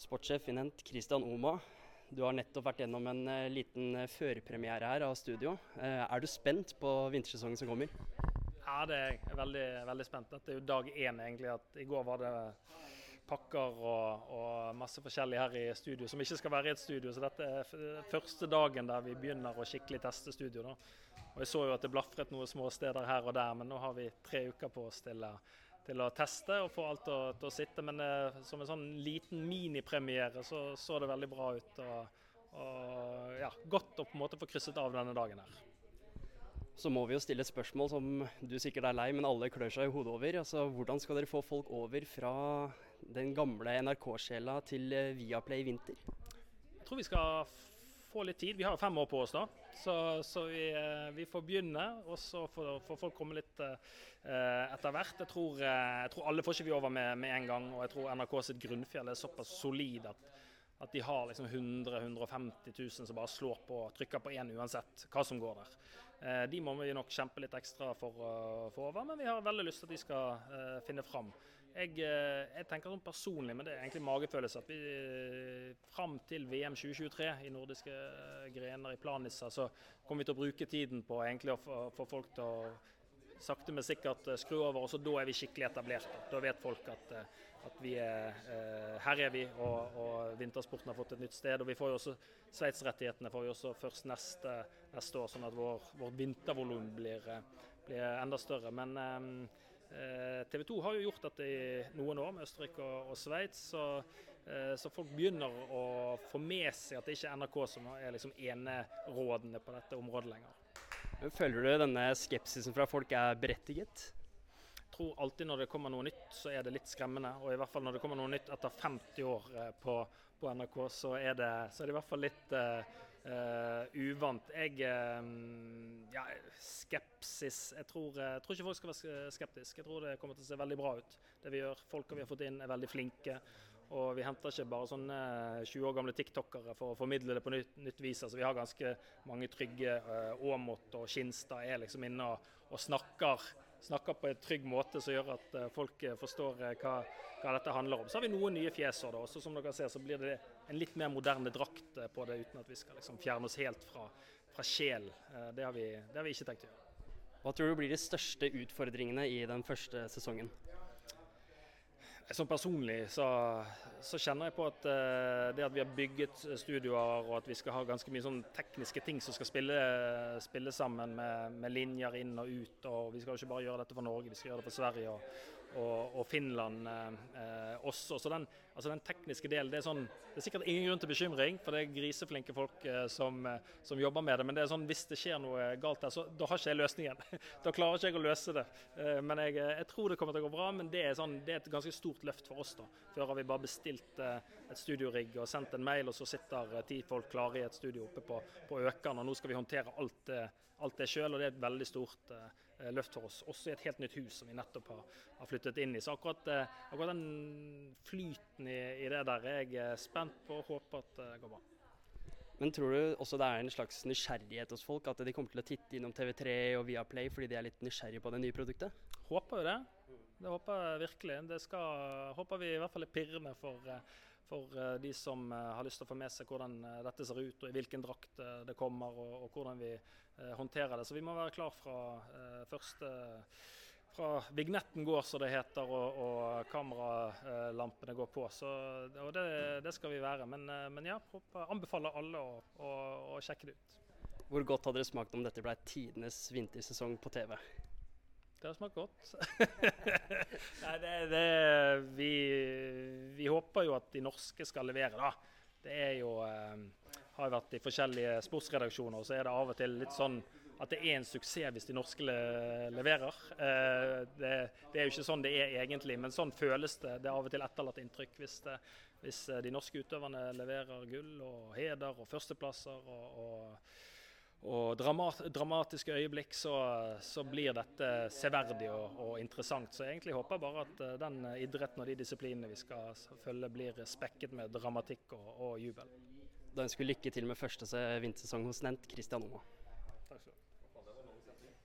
Sportssjef i Nent, Christian Oma. Du har nettopp vært gjennom en eh, liten eh, førpremiere her av studio. Eh, er du spent på vintersesongen som kommer? Ja, det er jeg veldig, veldig spent. Dette er jo dag én, egentlig. At I går var det pakker og, og, masse forskjellig her i studio som ikke skal være i et studio. Så dette er første dagen der vi begynner å skikkelig teste studio. Da. Og Jeg så jo at det blafret noen små steder her og der, men nå har vi tre uker på oss til, til å teste og få alt til til å sitte. Men eh, som en sånn liten minipremiere så så det veldig bra ut. og, og ja, Godt å på en måte få krysset av denne dagen her så må vi jo stille et spørsmål som du sikkert er lei, men alle klør seg i hodet over. Altså, hvordan skal dere få folk over fra den gamle NRK-sjela til eh, Viaplay i vinter? Jeg tror vi skal få litt tid. Vi har fem år på oss, da. Så, så vi, eh, vi, får begynne, og så får, får folk komme litt uh, etter hvert. Jeg tror, jeg tror, alle får ikke vi over med, med en gang, og jeg tror NRK sitt grunnfjell er såpass solid at at de har liksom 100 150 000 som bare slår på og trykker på én uansett hva som går der. Uh, de må vi nok kjempe litt ekstra for å få over, men vi har veldig lyst til at de skal eh, finne fram. Jeg, eh, jeg, tenker sånn personlig, men det er egentlig magefølelse, at vi fram til VM 2023 i nordiske grener i Planica, så kommer vi til å bruke tiden på egentlig å få folk til å sakte, men sikkert eh, skru over. og så Da er vi skikkelig etablerte. Da vet folk at, eh, at vi er, eh, her er vi, og, og, vintersporten har fått et nytt sted. og vi får jo også Sveits-rettighetene vi også først neste, neste år, sånn at vår, vårt vintervolum blir, blir, enda større. Men eh, TV 2 har jo gjort dette i noen år med Østerrike og, og Sveits, så, eh, så, folk begynner å få med seg at det ikke er NRK som er liksom enerådende på dette området lenger. Føler du denne skepsisen fra folk er berettiget? Jeg tror alltid når det kommer noe nytt, så er det litt skremmende. Og i hvert fall når det kommer noe nytt etter 50 år eh, på, på NRK, så er, det, så er, det, i hvert fall litt uh, uvant. Jeg uh, Ja, skepsis Jeg tror, jeg tror, ikke folk skal være skeptiske. Jeg tror det kommer til å se veldig bra ut, det vi gjør. Folka vi har fått inn, er veldig flinke. Og vi henter ikke bare sånne 20 år gamle tiktokere for å formidle det på nytt, nytt vis. Altså, vi har ganske mange trygge. Aamodt og Skinstad er liksom inne og, og snakker snakker på en trygg måte som gjør at eh, folk eh, forstår eh, hva, hva, dette handler om. Så har vi noen nye fjes òg. Også som dere ser så blir det en litt mer moderne drakt på det, uten at vi skal liksom fjerne oss helt fra, fra sjelen. Det det har vi ikke tenkt å gjøre. Hva tror du blir de største utfordringene i den første sesongen? Som personlig så, så, kjenner jeg på at uh, det at vi har bygget studioer og at vi skal ha ganske mye sånn tekniske ting som skal spille, spille sammen med, med, linjer inn og ut. og Vi skal jo ikke bare gjøre dette for Norge, vi skal gjøre det for Sverige og, og, og Finland uh, også. Så den, altså den, tekniske delen, det er, sånn, det er sikkert ingen grunn til bekymring, for det er griseflinke folk uh, som, som, jobber med det. Men det er sånn, hvis det skjer noe galt der, så da har ikke jeg løsningen. da klarer ikke jeg å løse det. men jeg, jeg, tror det kommer til å gå bra, men det er, sånn, det er et ganske stort stort løft for oss. da. Før har vi bare bestilt eh, et studiorigg og sendt en mail, og så sitter eh, ti folk klare i et studio oppe på, på Økern. og Nå skal vi håndtere alt det, alt det sjøl, og det er et veldig stort løft for oss. Også i et helt nytt hus som vi nettopp har, har flyttet inn i. Så akkurat, akkurat den flyten i, i, det der er jeg spent på og håper at det går bra. Men tror du også det er en slags nysgjerrighet hos folk? At de kommer til å titte innom TV3 og Viaplay fordi de er litt nysgjerrige på det nye produktet? Håper jo det. Det håper jeg virkelig. Det skal, håper vi i hvert fall er pirrende for, eh, for eh, de som eh, har lyst til å få med seg hvordan dette ser ut, og i hvilken drakt det kommer, og, og hvordan vi håndterer det. Så vi må være klar fra første fra vignetten går, som det heter, og, og kameralampene går på. Så, og det, det, skal vi være. Men, men ja, anbefaler alle å, å, å, sjekke det ut. Hvor godt hadde det smakt om dette ble tidenes vintersesong på TV? Det har smakt godt. Nei, det, det, vi, vi, håper jo at de norske skal levere, da. Det er jo eh, Har vært i forskjellige sportsredaksjoner, og så er det av og til litt sånn at det er en suksess hvis de norske le, leverer. Eh, det, det, er jo ikke sånn det er egentlig, men sånn føles det. Det er av og til etterlatt inntrykk hvis, det, hvis de norske utøverne leverer gull og heder og førsteplasser. og, og og dramat, dramatiske øyeblikk, så, så, blir dette severdig og, og, interessant. Så jeg egentlig håper bare at eh, den idretten og de disiplinene vi skal følge, blir spekket med dramatikk og, og jubel. Da ønsker vi lykke til med første vintersesong hos Nent, Christian Oma.